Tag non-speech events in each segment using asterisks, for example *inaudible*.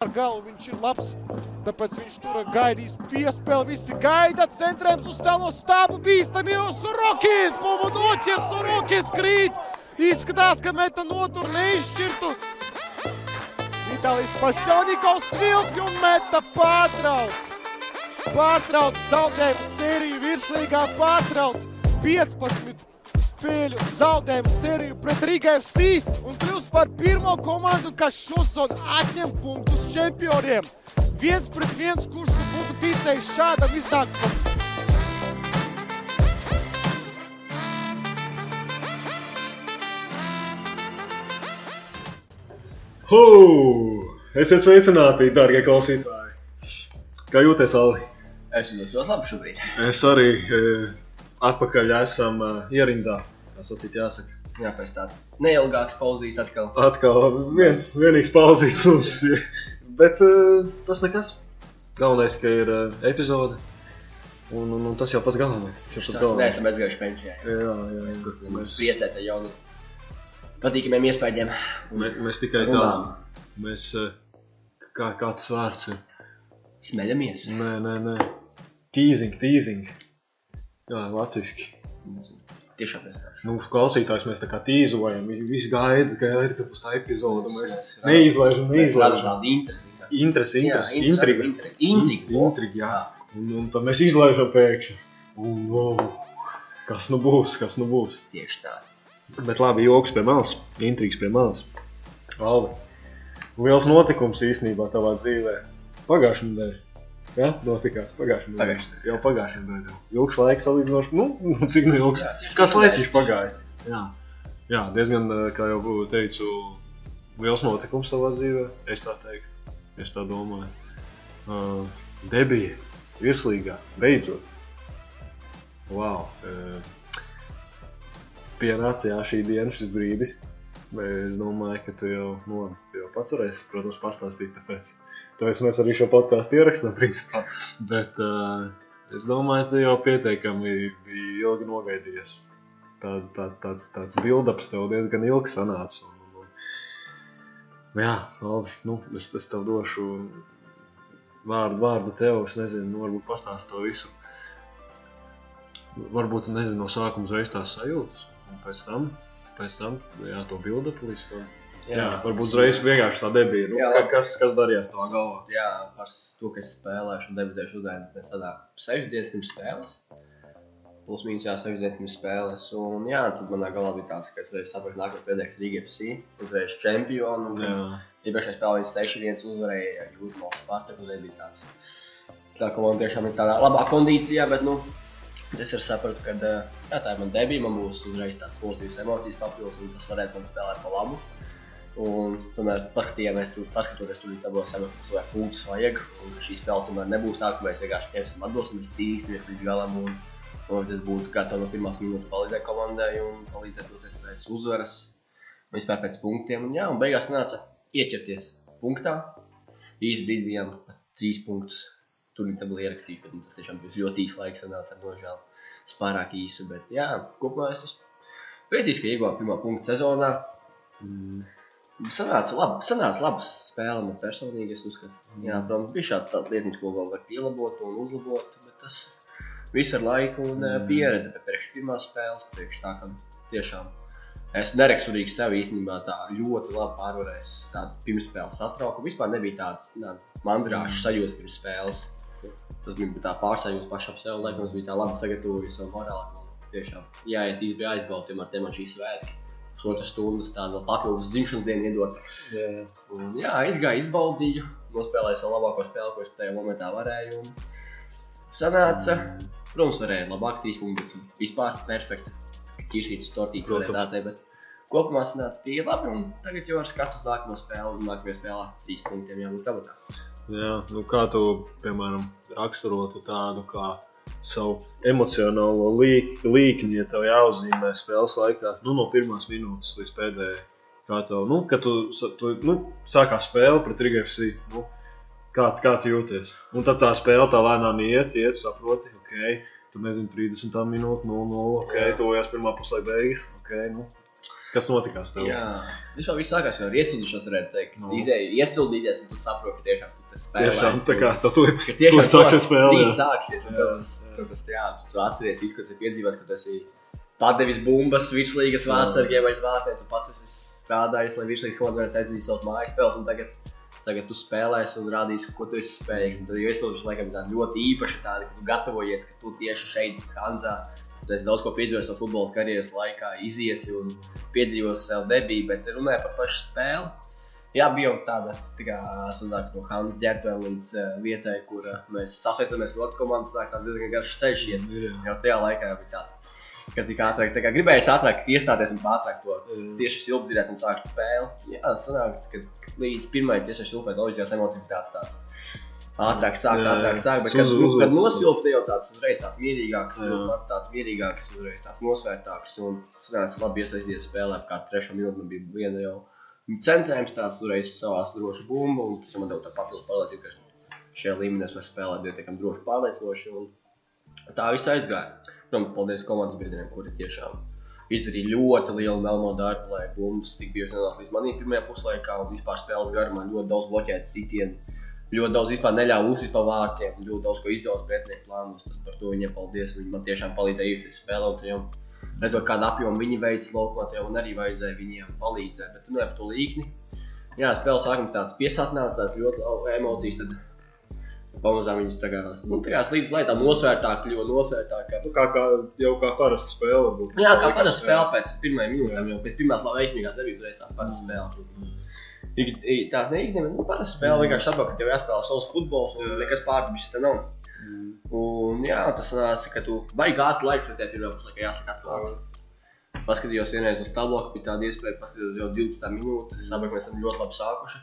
ar galvu viņš ir labs. Tāpēc viņš tur gaidīs piespēli. Visi gaida, centrējums uz tālo stāvu. Bīstami jau Surokins, Pomu noķers, Surokins krīt. Izskatās, ka meta notur neizšķirtu. Itālijas pašķelnikovs vilki un meta pārtrauc. Pārtrauc zaudējumu sēriju virslīgā pārtrauc 15 spēļu zaudējumu sēriju pret Rīgai FC un kļūst par pirmo komandu, kas šosezon atņem punktus čempioniem. Viens pret viens, kurš tu būtu ticējis šādam iznākumam. Huu! Esiet sveicināti, darbie klausītāji! Kā jūties, Ali? Es jūtos ļoti labi šobrīd. Es arī e, atpakaļ esam e, ierindā. Tā sacīt, jāsaka. Jā, pēc tāds neilgāks pauzīts atkal. Atkal viens vienīgs pauzīts mums ir. Bet e, tas nekas. Galvenais, ka ir e, epizode. Un, un, un tas jau pats galvenais. Tas jau pats Nē, galvenais. esam aizgājuši pensijā. Jā, jā, Mēs jā. turpinām Mēs, priecēt ar jaunu patīkamiem iespējām. mē, mēs tikai tā. Mēs, kā, kā tas vārds ir? Smeļamies. Nē, nē, nē. Teasing, teasing. Jā, latviski. Tiešām es tādu. Nu, klausītājs mēs tā kā tīzojam. Viņi visi gaida, gaida, ka būs tā epizode. Mēs neizlaižam, neizlaižam. tādu interesi. Interesi, interesi, intriga. Intriga. Intriga. Intriga, jā. Un, un tad mēs izlaižam pēkšņi. Un, wow, kas nu būs, kas nu būs. Tieši tā. Bet labi, joks pie malas, intrigas pie malas. Alvi, liels notikums īstenībā tavā dzīvē. Pagājušajā nedēļā. Ja? Notikās pagājušajā nedēļā. Jau pagājušajā nedēļā. Ilgs laiks salīdzinoši. Nu, *laughs* nu, cik nu ilgs. Jā, Kas tā. laicīgs pagājis? Jā. Jā, diezgan, eh, kā jau teicu, liels notikums savā dzīvē. Es tā teiktu. Es tā domāju. Uh, debija, virslīgā, beidzot. Wow. Uh, pienāca jā, šī diena, šis brīdis. Es domāju, ka tu jau, nu, tu jau pats varēsi, protams, pastāstīt. Tāpēc, tāpēc mēs arī šo podkāstu ierakstām, *laughs* principā. Bet uh, es domāju, ka jau pietiekami biji ilgi nogaidījies. Tā, tā, tāds tāds build-ups tev diezgan ilgi sanāca. Un, un, un, jā, labi, nu, es, es tev došu vārdu, vārdu tev. Es nezinu, nu, varbūt pastāst to visu. Varbūt nezinu, no sākuma uzreiz tās sajūtas, un pēc tam, pēc tam jā, to build-up līdz tam. Jā, jā, varbūt uzreiz vienkārši tā debija. Nu, Jā, ka- kas, kas darījās tavā galvā? Jā, par to, ka es spēlēšu un debitēšu uzdevumu tādā sešu dienas pirms spēles. Plus mīnus jā, sešu dienas pirms spēles. Un jā, tad manā galvā bija tāds, ka es reiz sapratu, nākamais pēdējais Rīga FC, uzreiz čempionu. Iepriekšējā spēlē viņš 6-1 uzvarēja no Spartaku. Tad bija tāds. Tā komanda tiešām ir tādā labā kondīcijā, bet nu, es arī sapratu, ka jā, tā ir mana debija. Man būs uzreiz tādas pozitīvas emocijas papildus, un tas varētu man spēlēt pa labu. Un tomēr paskatījāmies, tur, paskatoties, tur tabulā sapratu, ka cilvēku punktus vajag. Un šī spēle tomēr nebūs tā, ka mēs vienkārši ņemsim atbilst, mēs cīnīsimies līdz galam. Un, un tas būtu kāds no pirmās minūtes palīdzēt komandai un palīdzēt doties pēc uzvaras. Un vispār pēc punktiem. Un, jā, un beigās nāca ieķerties punktā. Īsti brīdī bijām trīs punktus. Tur bija tabula ierakstīta, bet nu, tas tiešām bija ļoti īsts laiks. Nāca ar nožēlu. Tas pārāk īsi. Bet, jā, kopumā es esmu priecīgs, ka ieguvām pirmā punktu sezonā. mm, Sanāca labi, sanāca labas spēle man personīgi. Es uzskatu, jā, protams, bija šāds tāds lietiņš, ko vēl var pielabot un uzlabot. Bet tas viss ar laiku un mm. pieredzi. Bet priekš pirmās spēles, priekš tā, ka tiešām es neraksturīgi sev īstenībā tā ļoti labi pārvarējis tādu pirmspēles satraukumu. Vispār nebija tāds tāda mandrāša sajūta pirms spēles. Tas bija tā pārsajūta pašam sev, lai mums bija tā labi sagatavojis un morāli. Tiešām jāiet īsti pie aizbautiem ar tiem man šī svētki. Pusotras stundas tādu papildus dzimšanas dienu iedot. jā. Un, jā, izgāju, izbaudīju, nospēlēju savu labāko spēli, ko es tajā momentā varēju. Un sanāca, protams, varēja labāk, trīs punktus. Vispār perfekti. Kiršītas tortītes varēja tā bet kopumā sanāca tie labi. Un tagad jau ar skatu uz nākamo spēli, un nākamajā spēlē trīs punktiem jābūt tabatā. Jā, nu kā tu, piemēram, raksturotu tādu kā savu emocionālo līk, līkni, ja tev jāuzzīmē spēles laikā, nu, no pirmās minūtes līdz pēdējai. Kā tev, nu, kad tu, tu nu, sākās spēle pret RGFC, nu, kā, kā tu jūties? Un tad tā spēle tā lēnām iet, iet, saproti, ok, tu nezini, 30 minūtes, 0-0, ok, Jā. tuvojās pirmā puslē beigas, ok, nu, Kas notikās tev? Jā, viņš jau viss sākās ar iesildīšanos, varētu teikt. Nu. No. Izēja iesildīties, un tu saproti, ka tiešām tu tas spēlēsi. Tiešām tā kā tu līdz Ka tiešām to sāksies spēlēt. Viss sāksies, Jā, tas, jā. tas, jā, tu atceries visu, ko tu piedzīvos, ka tu esi padevis bumbas, virslīgas vārdsargiem vai zvātē, tu pats esi strādājis, lai virslīgi komanda varētu aizdīt savus mājas spēles, un tagad, tagad tu spēlēsi un rādīsi, ko tu esi spējīgs. Tad jau iesildīšanas laikam ir tāda ļoti īpaša tāda, ka tu gatavojies, ka tu tieši šeit, Kanzā, tu esi daudz ko piedzīvojis savas futbola karjeras laikā, iziesi un piedzīvosi sev debiju, bet runāja par pašu spēli. Jā, bija jau tāda, tā kā sanāk, no Hānas ģērbtuve līdz uh, vietai, kur uh, mēs sasveicamies ar otru komandu. Sanāk, tāds diezgan garš ceļš. Iet. Jā. Jau tajā laikā bija tāds, ka tik ātrāk, tā kā gribēju ātrāk iestāties un ātrāk to Mm. tieši silpzīrēt un sākt spēli. Jā, sanāk, ka līdz pirmajai tiešām silpēt loģiskās emocijas tāds tāds. Ātrāk jā. ātrāk sākt, bet kad, uz- kad nosilpt, jau tāds uzreiz tāds mierīgāks, tāds mierīgāks, uzreiz tāds nosvērtāks. Un sanāca labi iesaistīties spēlē, kā trešā minūte man bija viena jau centrējums, tāds uzreiz savās droši bumbu, un tas man deva tā papildus pārliecību, ka šajā līmenī es varu spēlēt pietiekami droši pārliecinoši. Un tā viss aizgāja. Protams, paldies komandas biedriem, kuri tiešām izdarīja ļoti lielu melno darbu, lai bumbas tik bieži nenāca līdz manī pirmajā puslaikā un vispār spēles garumā ļoti daudz bloķētu sitienu. Ļoti daudz vispār neļāva uzsist pa vārtiem, ļoti daudz ko izjaukt pretinieku plānos. Tas par to viņiem paldies. Viņi man tiešām palīdzēja īstenībā spēlētājiem. Redzot, kādu apjomu viņi veids laukumā, un arī vajadzēja viņiem palīdzēt. Bet runājot par to līkni, jā, spēles sākums tāds piesātnēts, tāds ļoti emocijas. Tad pamazām viņas tagad nu, tagad līdz lai tā nosvērtāk, kļuva nosvērtāk. Nu, kā, kā, jau kā parasta spēle. varbūt. Jā, kā parasti spēle pēc pirmajām minūtēm, jau pēc pirmās veiksmīgās debijas reizes tā parasti spēle. Ik- Tā neikdiena, nu, parasti spēle vienkārši saprot, ka tev jāspēlē savs futbols un nekas pārdabis te nav. Un jā, tas nāca, ka tu baigi ātri laiks, vai tev pirmā puslaikā jāsaka atklāts. Paskatījos vienreiz uz tabloku, bija tāda iespēja, paskatījos jau 12 minūtes, sapratu, ka mēs esam ļoti labi sākuši.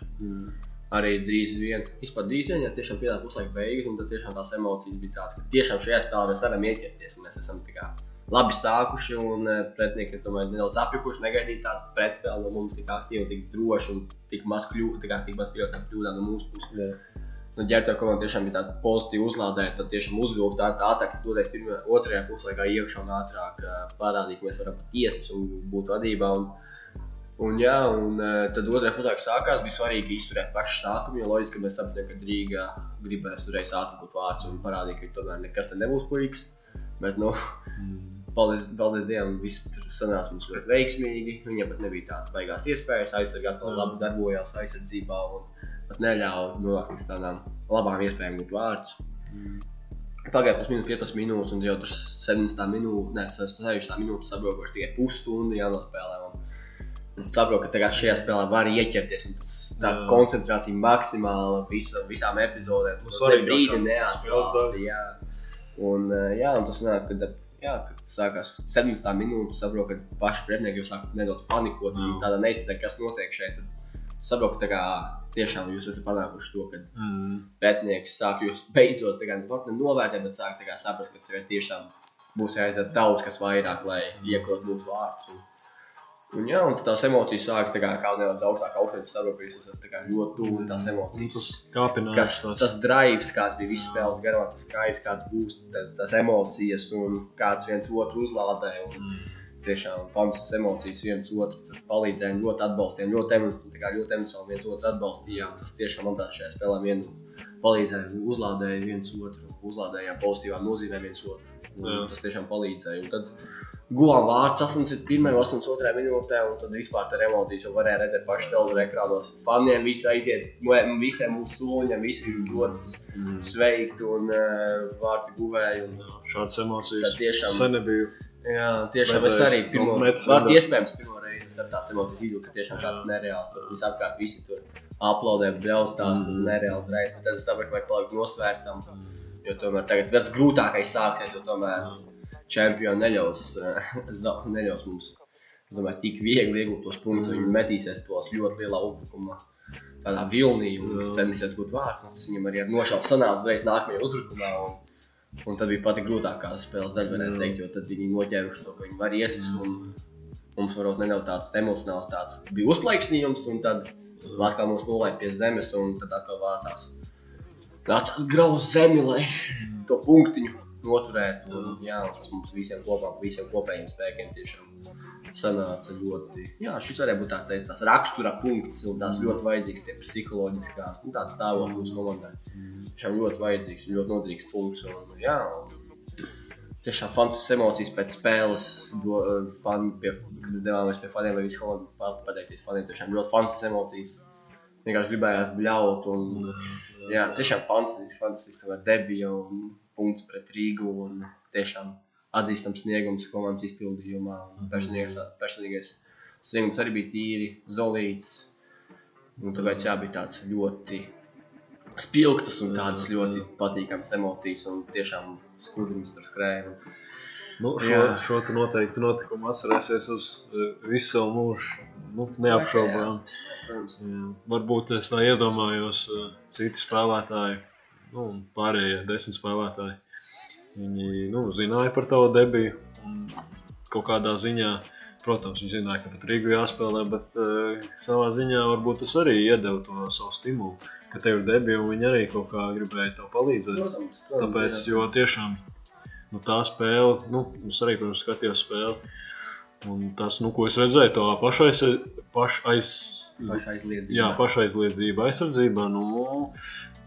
Arī drīz vien, vispār drīz vien, ja tiešām pienāk puslaika beigas, un tad tiešām tās emocijas bija tādas, ka tiešām šajā spēlē mēs varam ieķerties, un mēs esam kā labi sākuši, un eh, pretinieki, es domāju, nedaudz apjukuši, negaidīja tādu pretspēli no mums tik aktīvi, tik droši un tik maz kļūda, tā kā tik maz pieļautām kļūdām no mūsu puses. Jā. Nu, ģērbtā komanda tiešām bija tāda pozitīva uzlādēta, tad tiešām uzvilka tā, tā ātrāk, doties pirmajā, otrajā puslaikā iekšā un ātrāk uh, parādīt, ka mēs varam patiesi un būt vadībā. Un, un, jā, un uh, tad otrajā puslaikā sākās, bija svarīgi izturēt pašu sākumu, jo loģiski, ka mēs sapratām, ka Rīgā gribēs uzreiz ātri būt vārds un parādīt, ka tomēr nekas te nebūs puikas. Bet, nu, paldies, paldies Dievam, viss tur sanāca mums ļoti veiksmīgi. Viņam pat nebija tādas baigās iespējas aizsargāt, kā labi darbojās aizsardzībā un pat neļāva nonākt līdz tādām labām iespējām būt vārdus. Pagāja pēc minūtes, 15 minūtes, un jau tur 17 minūtes, ne 16 minūtes saprotu, ka tikai pusstundu jānospēlē. Un un saprotu, ka tagad šajā spēlē var ieķerties. tas- Tā Jā. koncentrācija maksimāla visa, visām epizodēm. Nu, Tas brīdi spēles neatstāsta. daļa. Jā. Un, eh, jā, un tas nāk, kad, jā, kad sākās 17 minūtes, saprotu, ka paši pretinieki jau sāk nedaudz panikot. Jā. Viņi tādā neizpratē, kas notiek šeit. Tad Saprotu, ka kā tiešām jūs esat panākuši to, ka Mm. pretinieks sāk jūs beidzot kā, nu, novērtēt, bet sāk kā saprast, ka tiešām būs jāizdara daudz kas vairāk, lai iekļūtu mūsu vārdus. Un, jā, un tās emocijas sāk tā kā kaut nedaudz augstāk augstāk, esat tā kā ļoti tuvu un tās emocijas. Tas kāpinājums. Kas, tas- tas drives, kāds bija visas spēles garumā, tas kaips, kāds būs, tas, tas emocijas un kāds viens otru uzlādē. Un, Mm. tiešām fantastiskas emocijas viens otru palīdzēja, ļoti atbalstījām, ļoti, kā ļoti emocionāli viens otru atbalstījām. Tas tiešām man tā šajā spēlē vien palīdzēja, uzlādēja viens otru, uzlādējām pozitīvām nozīmēm viens otru. Tas tiešām palīdzēja. Un tad guvām vārds 81. un 82. minūtē, un tad vispār ar emocijas jau varēja redzēt pašu televizoru ekrānos. Faniem visi aiziet, visiem mūsu soļiem, visi ir ļoti Mm. sveikti un uh, vārti guvēji. Un, Jā, Šādas emocijas. Tiešām- Sen nebija. Jā, tiešām Vajadzēs es arī pirmo no metas reizi, rindas. iespējams, pirmo reizi ar tādas emocijas izjūtu, ka tiešām tāds nereāls. Tur visapkārt visi tur aplaudē, bļaustās, tur Mm. nereāli drēs. Bet tad es saprotu, vajag palikt nosvērtam, jo tomēr tagad tas grūtākais sāksies, jo tomēr čempioni neļaus, eh, *laughs* neļaus mums, domāju, tik viegli iegūt tos punktus. Viņi metīsies tos ļoti lielā uzbrukumā. Tādā vilnī un centīsies būt vārds. un Tas viņam arī ar nošāvu sanāca uzreiz nākamajā uzbrukumā. Un, Un tad bija pati grūtākā spēles daļa, varētu teikt, jo tad viņi noķēruši to, ka viņi var iesist. un Mums varbūt nedaudz tāds emocionāls tāds bija uzplaiksnījums, un tad atkal mums nolaida pie zemes, un tad atkal vācās. Vācās grauz zemi, lai to punktiņu noturētu. Un, jā, tas mums visiem kopā, visiem kopējiem spēkiem tiešām sanāca ļoti. Jā, šis varēja būt tāds, tās rakstura punkts un tās ļoti vajadzīgs tie psiholoģiskās, nu, tāds stāvoklis mūsu komandai. Tiešām ļoti vajadzīgs, un ļoti noderīgs punkts. Un, jā, un tiešām fantastiskas emocijas pēc spēles, do, fan, pie, mēs devāmies pie faniem, lai visi komandi pateikties faniem, tiešām ļoti fantastiskas emocijas. Vienkārši gribējās bļaut un, jā, tiešām fantastisks, fantastisks, tomēr debija un punkts pret Rīgu un tiešām atzīstams sniegums komandas izpildījumā. Personīgais, personīgais sniegums arī bija tīri, zolīts. Un tāpēc jā, bija tāds ļoti spilgtas un tādas ļoti patīkamas emocijas un tiešām skudrums tur skrēja. Nu, šo, šo te noteikti notikumu atcerēsies uz uh, visu savu mūžu. Nu, neapšaubām. Jā, varbūt es tā iedomājos, uh, citi spēlētāji, nu, pārējie desmit spēlētāji Viņi nu, zināja par tavu debiju. Kaut kādā ziņā, protams, viņi zināja, ka pat Rīgā jāspēlē, bet uh, savā ziņā varbūt tas arī iedeva to savu stimulu, ka tev ir debija un viņi arī kaut kā gribēja tev palīdzēt. Protams, protams, Tāpēc, jā. jo tiešām nu, tā spēle, nu, es arī, protams, skatījos spēli. Un tas, nu, ko es redzēju, tā pašais, pašais, Pašaizliedzība. jā, pašaizliedzība aizsardzībā. Nu,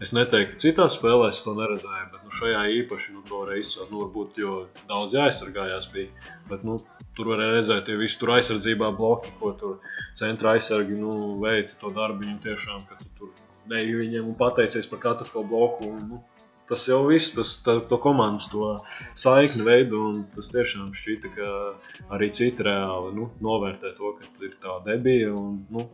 es neteiktu, citās spēlēs to neredzēju, bet nu, šajā īpaši nu, to varēja izcelt. Nu, varbūt jo daudz jāaizsargājās bija. Bet, nu, tur varēja redzēt, ja visi tur aizsardzībā bloki, ko tur centra aizsargi nu, veica to darbu. Viņam tiešām, ka tu tur neju viņiem un pateicies par katru to bloku. Un, nu, tas jau viss, tas tā, to komandas to saikni veido, tas tiešām šķita, ka arī citi reāli nu, novērtē to, ka ir tā debija. Un, nu,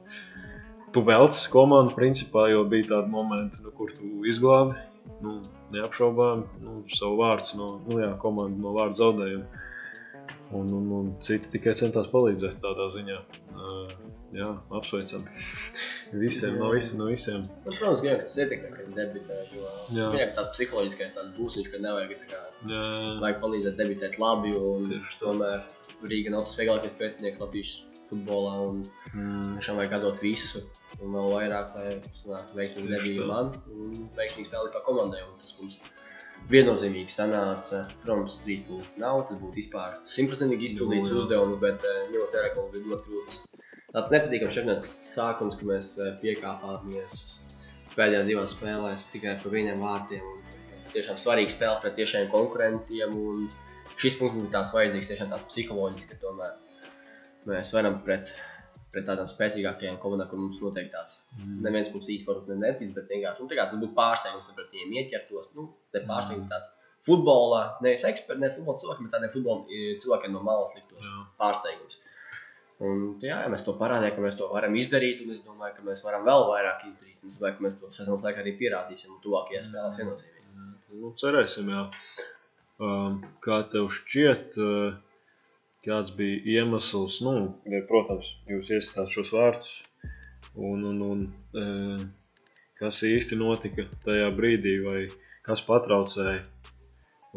tu velc komandu, principā, jo bija tādi momenti, nu, kur tu izglābi, nu, neapšaubām, nu, savu vārdu no, nu, jā, no vārdu zaudējuma. Un, un, un citi tikai centās palīdzēt tādā ziņā. Uh, jā, apsveicam. visiem, no visiem, no visiem. Nu, protams, ka tas ietekmē, kad debitē, jo Jā. viņam tāds psiholoģiskais tāds būsiņš, ka nevajag tā kā, Jā, vajag palīdzēt debitēt labi, un Tieši tomēr Rīga nav tas vieglākais pretinieks Latvijas futbolā, un mm, tiešām vajag atdot visu, un vēl vairāk, lai sanāktu veiksmīgi tā. man, un veiksmīgi spēlēt kā komandai, un tas mums viennozīmīgi sanāca. Protams, trīs punkti nav, tas būtu vispār simtprocentīgi izpildīts Nu, uzdevums, bet eh, ņemot vērā, ka mums bija ļoti grūts. Tāds nepatīkams šeit sākums, ka mēs eh, piekāpāmies pēdējās divās spēlēs tikai par vieniem vārtiem. Tiešām svarīgi spēlēt pret tiešiem konkurentiem. un Šis punkts bija tāds vajadzīgs, tiešām tāds psiholoģiski, ka tomēr mēs varam pret, pret tādām spēcīgākajām komandām, kur mums noteikti tāds neviens mums varbūt ne netic, bet vienkārši nu, kā tas būtu pārsteigums, ja pret viņiem ieķertos. Nu, te pārsteigums tāds futbolā, nevis eksperti, ne futbola cilvēki, bet tādiem futbola eh, cilvēkiem no malas liktos Jā. pārsteigums. Un, jā, ja mēs to parādījām, ka mēs to varam izdarīt, un es domāju, ka mēs varam vēl vairāk izdarīt. Es domāju, ka mēs to sezonas laikā arī pierādīsim, un tuvākajās spēlēs viennozīmīgi. Nu, cerēsim, jā. Um, kā tev šķiet, uh, kāds bija iemesls, nu, ja, protams, jūs iestāstāt šos vārdus, un, un, un uh, kas īsti notika tajā brīdī, vai kas patraucēja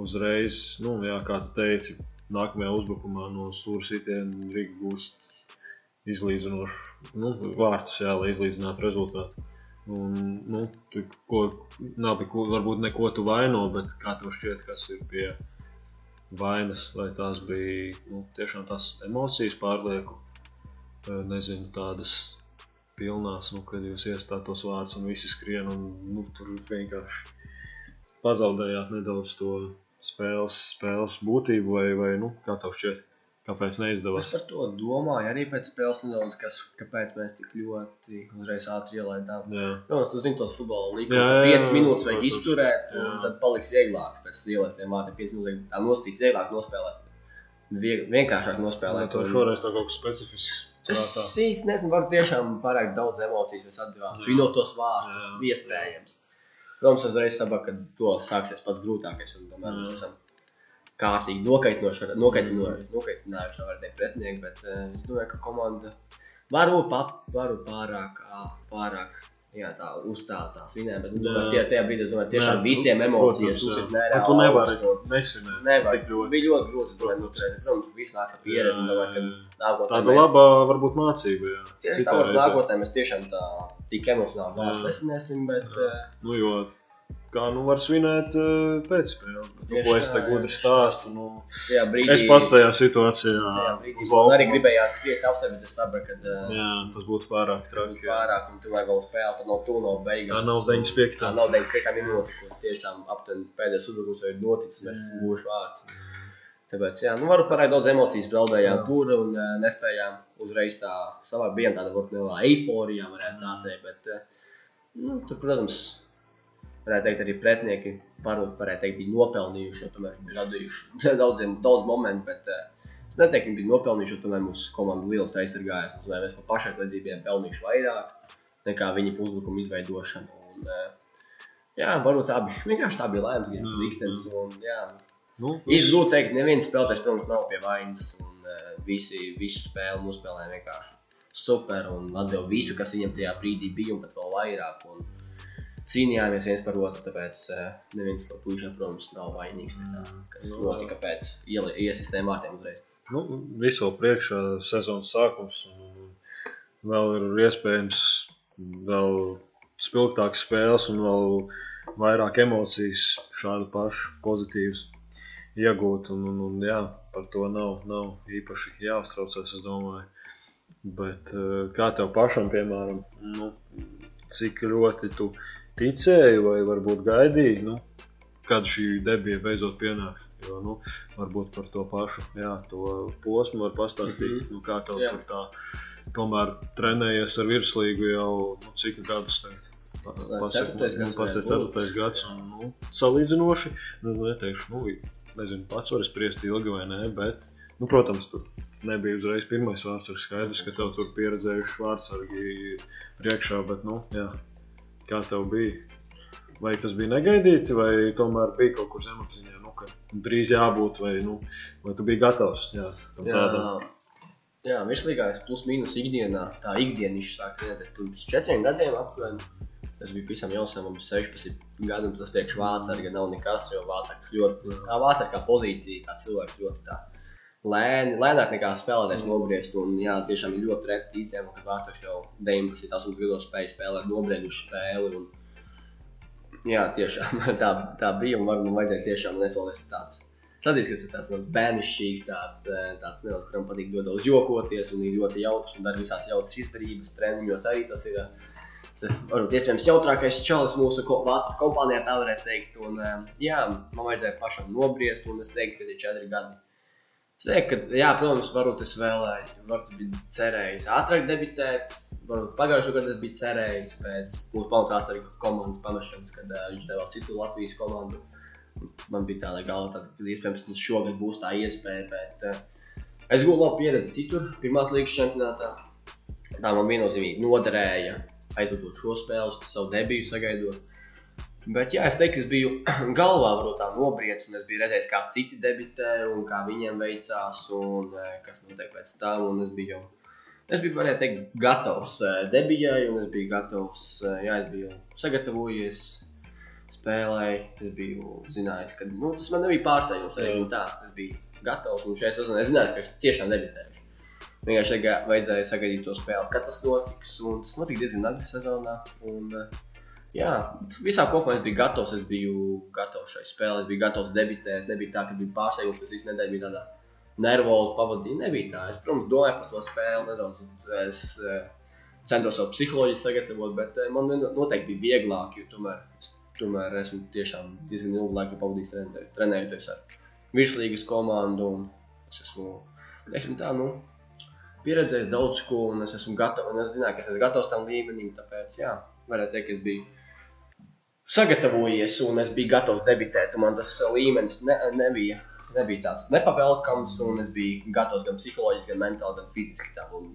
uzreiz, nu, jā, kā tu teici, nākamajā uzbrukumā no stūra sitiena Rīga gūst izlīdzinošu nu, vārdus, jā, lai izlīdzinātu rezultātu. Un, nu, tu, ko, nav varbūt neko tu vaino, bet kā tev šķiet, kas ir pie vainas, vai tās bija nu, tiešām tās emocijas pārlieku, eh, nezinu, tādas pilnās, nu, kad jūs iestāt tos vārdus un visi skrien un nu, tur vienkārši pazaudējāt nedaudz to spēles, spēles būtību, vai, vai nu, kā tev šķiet, kāpēc Es neizdevās? par to domāju arī pēc spēles nedaudz, kas, kāpēc mēs tik ļoti uzreiz ātri ielaidām. Protams, tu zini tos futbola līnijas, ka jā, 5 jā, minūtes vajag protams. izturēt, un Jā. tad paliks vieglāk pēc ielas tiem vārtiem. 5 minūtes tā nosacīt, vieglāk nospēlēt. Vieg, vienkāršāk nospēlēt. tev un- šoreiz tā kaut kas specifisks. Es īsti nezinu, var tiešām pārāk daudz emociju mēs atdevām. Svinot tos vārdus, iespējams. Protams, uzreiz saprotu, ka to sāksies pats grūtākais. Un tomēr mēs esam kārtīgi nokaitinoši, nokaitinoši, ar tiem pretiniekiem. Bet eh, es domāju, ka komanda varbūt pa- varbūt pārāk, pārāk. Jā, tā uzstāta tās vinēja, bet nu, domāju, tie, tajā brīdī es domāju, tiešām Jā, visiem nu, emocijas protams, Un nereāli. tu nevari un nesvinēt. Nevar. ļoti. Bija ļoti grūti. es domāju, Protams. Protams, viss nāks ar pieredzi. domāju, nākotnē Tāda mēs- laba varbūt mācība. Jā. Tieši tā, reizē. nākotnē mēs tiešām tā tik emocionāli vairs Jā. nesināsim, bet Jā. Nu, jo kā nu var svinēt uh, pēc spēles. Bet, nu, ko es te jā, gudri stāstu? Nu, Tajā brīdī, es pats tajā situācijā tajā brīdī uz man arī gribējās skriet apsevi, bet es sapratu, ka uh, Jā, tas būtu pārāk traki. jā. pārāk, un tu vai vēl spēlē, tad nav tu no beigās. Tā nav 95. Tā nav 95. minūte, kur tiešām aptuveni pēdējais uzbrukums jau ir noticis, mēs esam gūši vārds. Tāpēc, jā, nu, varu parādīt daudz emociju, zaudējām Jā. tur un uh, nespējām uzreiz tā savā bijām tāda varbūt nelielā eiforijā, varētu tā teikt. Bet, uh, nu, tur, protams, varētu teikt, arī pretinieki varbūt varētu teikt, bija nopelnījuši, jo tomēr ir radījuši *laughs* daudziem, daudz momentu, bet uh, es neteiktu, ka viņi bija nopelnījuši, jo tomēr mūsu komanda liels aizsargājas, un tomēr mēs pa pašaizliedzību bijām pelnījuši vairāk nekā viņa uzbrukuma izveidošana. Un, uh, jā, varbūt tā bija, vienkārši tā bija lēmums, Jā, bija liktenis, un jā, Nu, Īsti grūti teikt, neviens spēlētājs, protams, nav pie vainas. Un, uh, visi, visi spēli nospēlēja vienkārši super un atdeva visu, kas viņam tajā brīdī bija, un pat vēl vairāk. Un cīnījāmies viens par otru, tāpēc uh, neviens no puišiem, protams, nav vainīgs pie tā, kas Nu, notika pēc iesistēm vārtiem uzreiz. nu, visu priekšā sezonas sākums. Un vēl ir iespējams vēl spilgtākas spēles un vēl vairāk emocijas šādu pašu pozitīvas iegūt. Un, un, un, jā, par to nav, nav īpaši jāuztraucas, es domāju. Bet eh, kā tev pašam, piemēram, nu, cik ļoti tu ticēji vai varbūt gaidīji, nu, kad šī debija beidzot pienāks? Jo, nu, varbūt par to pašu jā, to posmu var pastāstīt, mm -hmm. nu, kā tev Jā. tur tā tomēr trenējies ar virslīgu jau nu, cik gadus. Teikt. ir varētu būt. 4. gads. Un, nu, salīdzinoši, nu, neteikšu, nu, nezinu, pats var spriest ilgi vai nē, bet, nu, protams, tur nebija uzreiz pirmais vārds. Ir skaidrs, ka tev tur pieredzējuši vārdsargi priekšā, bet, nu, jā, kā tev bija? Vai tas bija negaidīti, vai tomēr bija kaut kur zemapziņā, nu, ka drīz jābūt, vai, nu, vai tu biji gatavs jā, tam tādam? Jā, jā virslīgā es plus mīnus ikdienā, tā ikdienišķi sāk trenēties pirms četriem gadiem aptuveni. Tas bija pavisam jauns, man bija 16 gadi, un tas priekš vācarga nav nekas, jo vācarga ļoti, tā vācarga kā pozīcija, kā cilvēks ļoti tā lēni, lēnāk nekā spēlētājs nobriest, un jā, tiešām ir ļoti reti īstenībā, kad vācargs jau 19, 18 gados spēja spēlēt nobriedušu spēli, un jā, tiešām *laughs* tā, tā bija, un varbūt vajadzēja tiešām nesolēs tāds Sadīs, kas ir tāds bērnišķīgs, tāds, eh, tāds neliels, kuram patīk daudz jokoties un ir ļoti jautrs un dara visās jautras izdarības, treniņos arī tas ir. Tas varbūt iespējams jautrākais čalis mūsu kompānijā, tā varētu teikt. Un, eh, jā, man vajadzēja pašam nobriest, un es teiktu, ka ir četri gadi. Es teiktu, ka, jā, protams, varbūt es vēlēju, varbūt biju cerējis ātrāk debitēt, varbūt pagājušajā gadā biju cerējis pēc pamatās arī komandas pamešanas, kad uh, viņš devās citu Latvijas komandu. Man bija tāda galva, tad, ka iespējams tas šogad būs tā iespēja, bet uh, es gūstu labu pieredzi citur, pirmās līgas čempionātā. Tā man viennozīmīgi noderēja aizvadot šo spēli, savu debiju sagaidot. Bet, jā, es teiktu, es biju *clears throat* galvā varbūt tā nobriedis, un es biju redzējis, kā citi debitē, un kā viņiem veicās, un eh, kas notiek pēc tam. Es biju, es biju varētu teikt, gatavs eh, debijai, un es biju gatavs, eh, jā, es biju sagatavojies spēlēji. Es biju zinājis, ka nu, tas man nebija pārsteigums. Es biju gatavs, un šajā sezonā es zināju, ka es tiešām debitēšu. Vienkārši vajadzēja sagaidīt to spēli, kad tas notiks. Tas notika diezgan agri sezonā. Un, eh, jā, visā kopumā es biju gatavs. Es biju gatavs šai spēlei, biju gatavs debitēt. Nebija tā, ka bija pārsteigums, es nedēļu biju tādā nervozi pavadīju. Nebija tā. Es, protams, domāju par to spēli nedaudz. Es eh, centos savu psiholoģiju sagatavot, bet eh, man noteikti bija vieglāk, jo tomēr, es, tomēr esmu tiešām diezgan ilgu laiku pavadījis trenē- trenējoties ar virslīgas komandu. Es esmu, teiksim tā, nu, pieredzējis daudz ko, un es esmu gatavs, es zināju, ka es esmu gatavs tam līmenim. Tāpēc, jā, varētu teikt, ka es biju sagatavojies, un es biju gatavs debitēt. Man tas līmenis ne, nebija, nebija tāds nepavēlkams, un es biju gatavs gan psiholoģiski, gan mentāli, gan fiziski tam. Un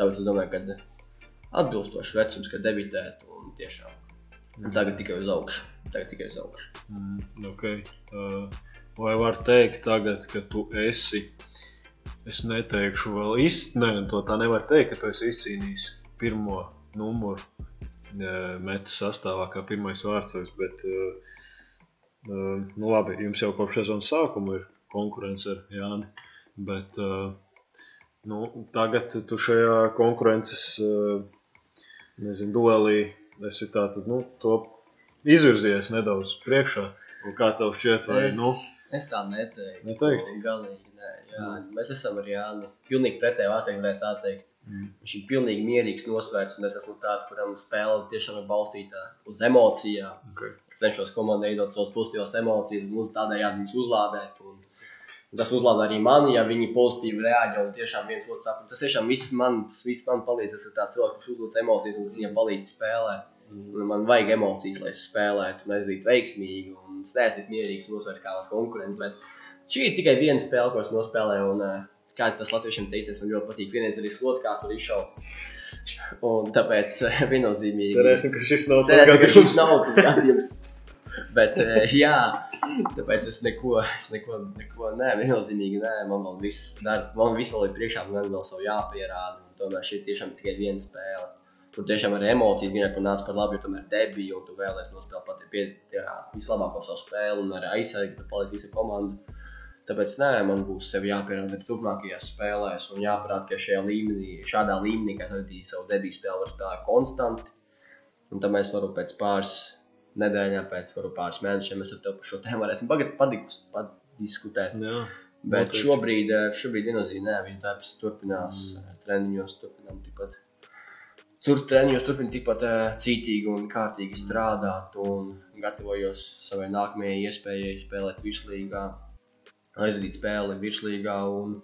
Tāpēc es domāju, ka atbilstošs vecums, kad debitēt, un tiešām un tagad tikai uz augšu. Tagad tikai uz augšu. Mm, okay. uh, vai var teikt, tagad, ka tu esi, es neteikšu, vēl īstenībā, to tā nevar teikt, ka tu esi izcīnījis pirmo numuru metu sastāvā, kā pirmais vārdsargs. Bet, uh, uh, nu labi, jums jau kopš sezonas sākuma ir konkurence ar Jāni. Bet, nu, tagad tu šajā konkurences nezinu, duelī esi tātad, nu, izvirzies nedaudz priekšā. Un kā tev šķiet, vai Es, nu? Es tā neteiktu. Neteiktu? Galīgi, nē. Jā, mēs esam ar Jānu. Pilnīgi pretēji vārdsēm varētu tā teikt. Viņš ir pilnīgi mierīgs, nosvērts, un es esmu tāds, kuram spēle tiešām ir balstīta uz emocijām. Okay. Es cenšos komandai iedot savas pozitīvas emocijas, un uz tādējādi viņus uzlādēt. Un, tas uzlāda arī mani, ja viņi pozitīvi reaģē un tiešām viens otru saprot. Tas tiešām viss man, tas viss man palīdz. Tas ir tāds cilvēks, kurš uzlūdz emocijas, un tas viņam palīdz spēlēt. Un man vajag emocijas, lai es spēlētu, un aizdītu veiksmīgi, un es neesmu mierīgs, nosvērt kā mans konkurents. Bet šī ir tikai viena spēle, ko es nospēlēju. Un, eh, kā tas latviešiem teicis, man ļoti patīk. Vienreiz arī slots kāds var izšaut. Un tāpēc eh, *laughs* viennozīmīgi. Cerēsim, ka šis nav tas gadījums. nav tas gadījums. Bet, eh, jā, tāpēc es neko, es neko, neko nē, viennozīmīgi nē, man vēl viss, dar, man viss vēl ir priekšā, man vēl savu jāpierāda. Un tomēr šī ir tiešām tikai viena spēle. Tur tiešām ar emocijas gan jau nāca par labu, jo tomēr debija, un tu vēlēsies nospēlēt pat vislabāko savu spēli, un arī aizsargi, tu paliec visa komanda. Tāpēc nē, man būs jāpierāda arī turpmākajās spēlēs, un jāparāda, ka šajā līmenī, šādā līmenī, es arī savu debiju spēli, var spēlēt konstanti. Un tad mēs varam pēc pāris nedēļām, pēc pāris mēnešiem, mēs ar tevi par šo tēmu varēsim padikus- padiskutēt. Jā, Bet Noteikti. šobrīd, eh, šobrīd nē, viss darbs turpinās, mm. treniņos turpinām tikpat. Tur treniņos turpinu tikpat uh, cītīgi un kārtīgi strādāt un gatavojos savai nākamajai iespējai spēlēt virslīgā, aizvadīt spēli virslīgā un,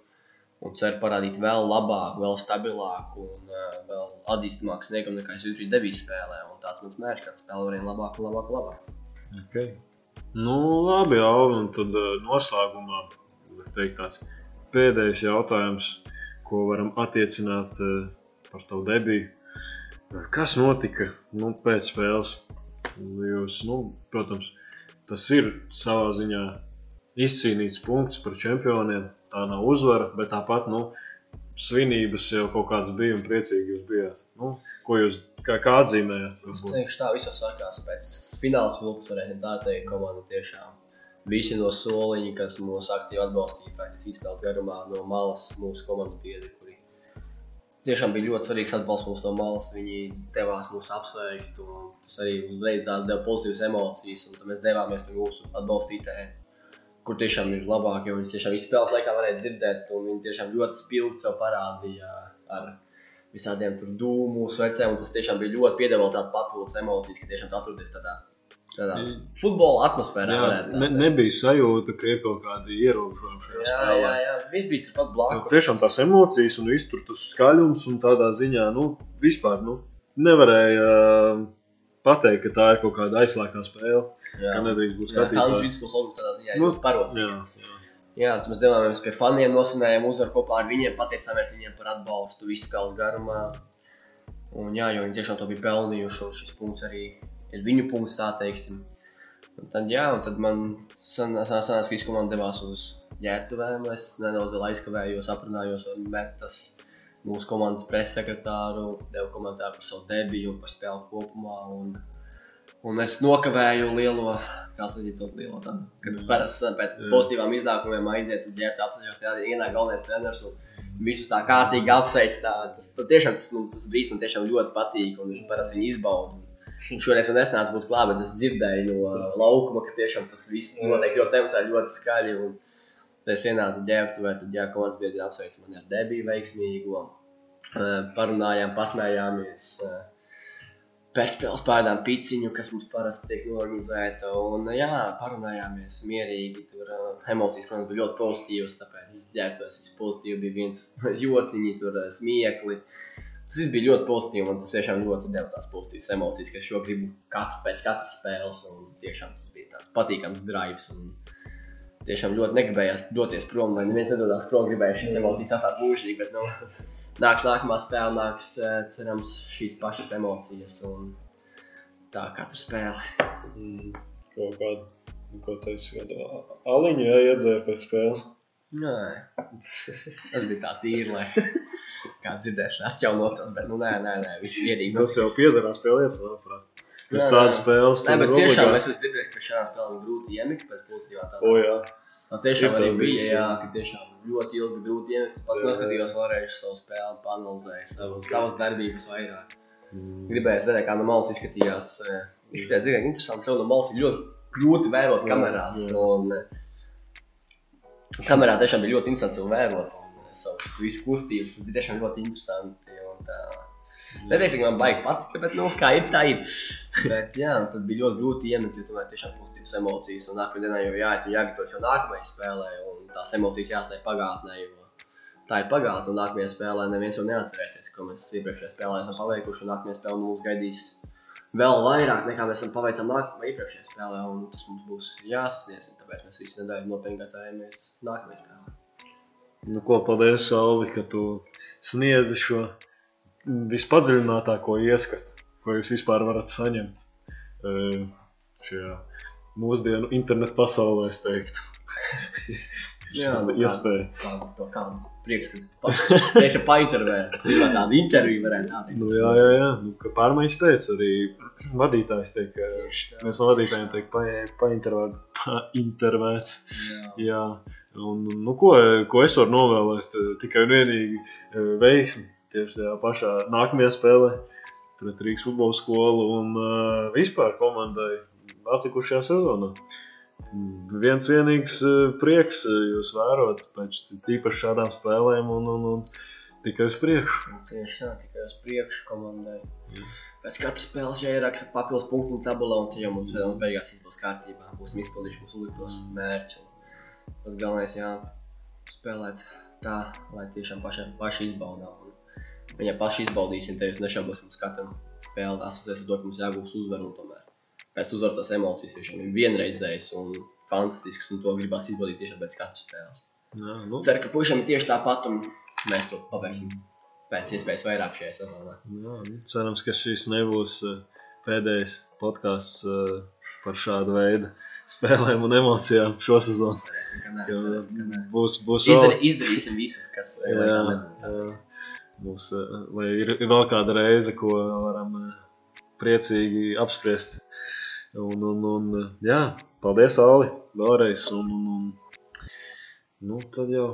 un ceru parādīt vēl labāku, vēl stabilāku un uh, vēl atzīstamāku sniegumu nekā es izdarīju debijas spēlē. Un tāds mums mērķis, ka spēle varēja labāk, labāk, labāk. okay. Nu, labi, jau, un tad uh, noslēgumā teikt tāds pēdējais jautājums, ko varam attiecināt uh, par tavu debiju. Kas notika nu, pēc spēles? Jūs, nu, protams, tas ir savā ziņā izcīnīts punkts par čempioniem. Tā nav uzvara, bet tāpat nu, svinības jau kaut kādas bija un priecīgi jūs bijāt. Nu, ko jūs kā, kā atzīmējat? Teikšu, tā viss sākās pēc fināla tā teikt, komanda tiešām. Visi no soliņa, kas mūs aktīvi atbalstīja, praktiski izspēles garumā no malas mūsu komandu biedri, kuri tiešām bija ļoti svarīgs atbalsts mums no malas. Viņi devās mūs apsveikt, un tas arī uzreiz deva pozitīvas emocijas, tad mēs devāmies pie mūsu atbalstītājiem. Kur tiešām ir labāk, jo viņas tiešām izspēles laikā varēja dzirdēt, un viņi tiešām ļoti spilgti sev parādīja ar visādiem dūmu, svecēm, tas tiešām bija ļoti piedāvāt tādu papildus emocijas, ka tiešām tu atrodies tādā, tādā futbola atmosfērā. Jā, varētu tā ne, nebija sajūta, ka ir kaut kādi ierobežojumi šajā jā, spēlē. jā, jā, viss bija turpat Nu, blakus. tiešām tās emocijas un viss tur tas skaļums un tādā ziņā, nu, vispār nu, nevarēja uh, pateikt, ka tā ir kaut kāda aizslēgtā spēle, jā. ka nedrīkst būt Jā, Hans skatītāji. Vidskols logos tādā ziņā Nu, parodzīgs. Jā, mēs devāmies pie faniem, nosinājām uzvaru kopā ar viņiem, pateicāmies viņiem par atbalstu visu spēles garumā. Un, jā, jo viņi tiešām to bija pelnījuši, un šis punkts arī ir viņu punkts, tā teiksim. Un tad, jā, un tad man sanāca, ka visi komanda devās uz ģērbtuvēm. Es nedaudz vēl aizkavējos, aprunājos ar Metas, mūsu komandas pressekretāru, devu komentāru par savu debiju un par spēli kopumā. Un, un es nokavēju lielo, kā sakīt, to lielo tādu, kad parasti pēc Jā. pozitīvām iznākumiem aiziet uz ģērbtu apsēžos, tad ienāk galvenais treneris un visus tā kārtīgi apsveic. Tā, tas, tā tiešām tas, man, tas brīdis man tiešām ļoti patīk un es parasti viņu izbaudu. Šoreiz man nesnāca būt klāt, bet es dzirdēju no uh, laukuma, ka tiešām tas viss notiek ļoti emocionāli, ļoti skaļi. Un es ienācu ģērbtuvē, tad jā, komandas biedri apsveic mani ar debiju veiksmīgo. Uh, Parunājām, pasmējāmies. uh, Pēcspēles pārdām piciņu, kas mums parasti tiek norganizēta. Un, jā, parunājāmies mierīgi. Tur uh, emocijas, protams, bija ļoti pozitīvas. Tāpēc ģērbtuvēs viss pozitīvi bija viens *laughs* jociņi, tur uh, smiekli. Tas bija ļoti pozitīvi, un tas tiešām ļoti deva tās pozitīvas emocijas, ka es šo gribu katru pēc katras spēles. Un tiešām tas bija tāds patīkams drives. Un tiešām ļoti negribējās doties prom, lai neviens nedodas prom, gribēju šīs emocijas sastāvēt mūžīgi. Bet, nu, *laughs* nāks nākamā spēle, nāks eh, cerams šīs pašas emocijas. Un tā kā tu spēle. Mm, kaut kādu, ko teicu, kādu aliņu jā, iedzēra pēc spēles. Nē, *laughs* tas bija tā tīri, lai *laughs* kā dzirdēšana atjaunotos. Bet, nu, nē, nē, nē viss mierīgi. Tas jau piedarās pie lietas, manuprāt. Pēc Jā, tādas spēles Nē, bet tiešām es esmu dzirdējis, ka šajā spēlē ir grūti iemigt pēc pozitīvā tā. O, jā. Tā tiešām arī bija, jā, ka tiešām ļoti ilgi grūti iemigt. Es pats noskatījos vēlreiz savu spēli, panalizēju savu, savas darbības vairāk. Mm. Gribēju redzēt, kā no malas izskatījās eh, Izskatās diezgan interesanti. Sev no malas ir ļoti grūti vērot kamerās. jā. Un, eh, kamerā tiešām bija ļoti interesanti vērot. Un savas visas kustības. Tas bija tiešām ļoti interesanti. Un, tā, Neteiksim, man baigi patika, bet, nu, kā ir, tā ir. *laughs* bet, jā, tad bija ļoti grūti iemet, jo tomēr tiešām pozitīvas emocijas. Un nākamajā dienā jau jāiet un jāgatavojas jau nākamajai spēlē. Un tās emocijas jāstāj pagātnē, jo tā ir pagātne. Un nākamajā spēlē neviens jau neatcerēsies, ko mēs iepriekšējā spēlē esam paveikuši. Un nākamajā spēlē mums gaidīs vēl vairāk nekā mēs paveicām nākamajā iepriekšējā spēlē. Un tas mums būs jāsasniedz. Tāpēc mēs visu nedēļu nopietni gatavojamies nākamajai spēlē. Nu, ko paldies, Alvi, ka tu sniedzi šo vispadziļinātāko ieskatu, ko jūs vispār varat saņemt eh, šajā mūsdienu internetu pasaulē, es teiktu. Jā, nu, kā- iespēja. Kādu to kādu prieks, ka pa- tieši paintervēt. Kā tādu interviju varētu tā teikt. Nu, jā, jā, jā. Nu, ka pārmaiņas pēc arī vadītājs Tieši tā. viens no vadītājiem tiek pa- paintervēt- paintervēts. Jā. Jā, un nu, ko, ko es varu novēlēt? Tikai un vienīgi eh, veiksmi tieši tajā pašā nākamajā spēlē pret Rīgas futbola skolu un uh, vispār komandai atlikušajā sezonā. Viens vienīgs eh, prieks jūs vērot pēc tīpaši šādām spēlēm un, un, un tikai uz priekšu. Un Tieši tā, tikai uz priekšu komandai. Jā. Pēc katras spēles jāieraksta papildus punktu tabulā, un tad jau mums beigās būs kārtībā. Būsim izpildījuši mūsu uzliktos mērķus. Un Tas galvenais jā, spēlēt tā, lai tiešām paši, paši izbaudām. Un Viņa paši izbaudīsim, tad jūs nešaubos uz katru spēli. Asociēs ar to, ka mums jāgūst uzvaru un tomēr. Pēc uzvaras tās emocijas tiešām ir vienreizējas un fantastisks, un to gribās izbaudīt tiešām pēc katras spēles. Jā, nu, Ceru, ka puišiem ir tieši tāpat, un mēs to pabeigsim pēc iespējas vairāk šajā sezonā. nu, cerams, ka šis nebūs eh, pēdējais podkāsts eh, par šādu veidu spēlēm un emocijām šo sezonu. Cerēsim, ka nē, cerēsim, ka nē. Būs, būs Izdari, izdarīsim visu, kas lai Jā, nebūtu. jā. Būs, eh, lai ir vēl kāda reize, ko varam eh, priecīgi apspriest. Un, un, un eh, jā, paldies, Ali, vēlreiz. Un, un, un, nu, tad jau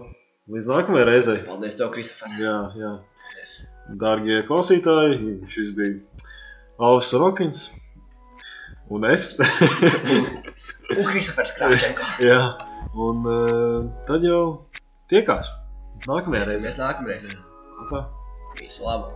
līdz nākamajai reizei. Paldies tev, Kristofer. Jā, jā. Paldies. Dārgie klausītāji, šis bija Alis Rokins. Un es. *laughs* Un Kristofers Kravčenko. jā, un eh, tad jau tiekās. Nākamajā reizē. Mēs nākamreiz. Tā. Visu labu.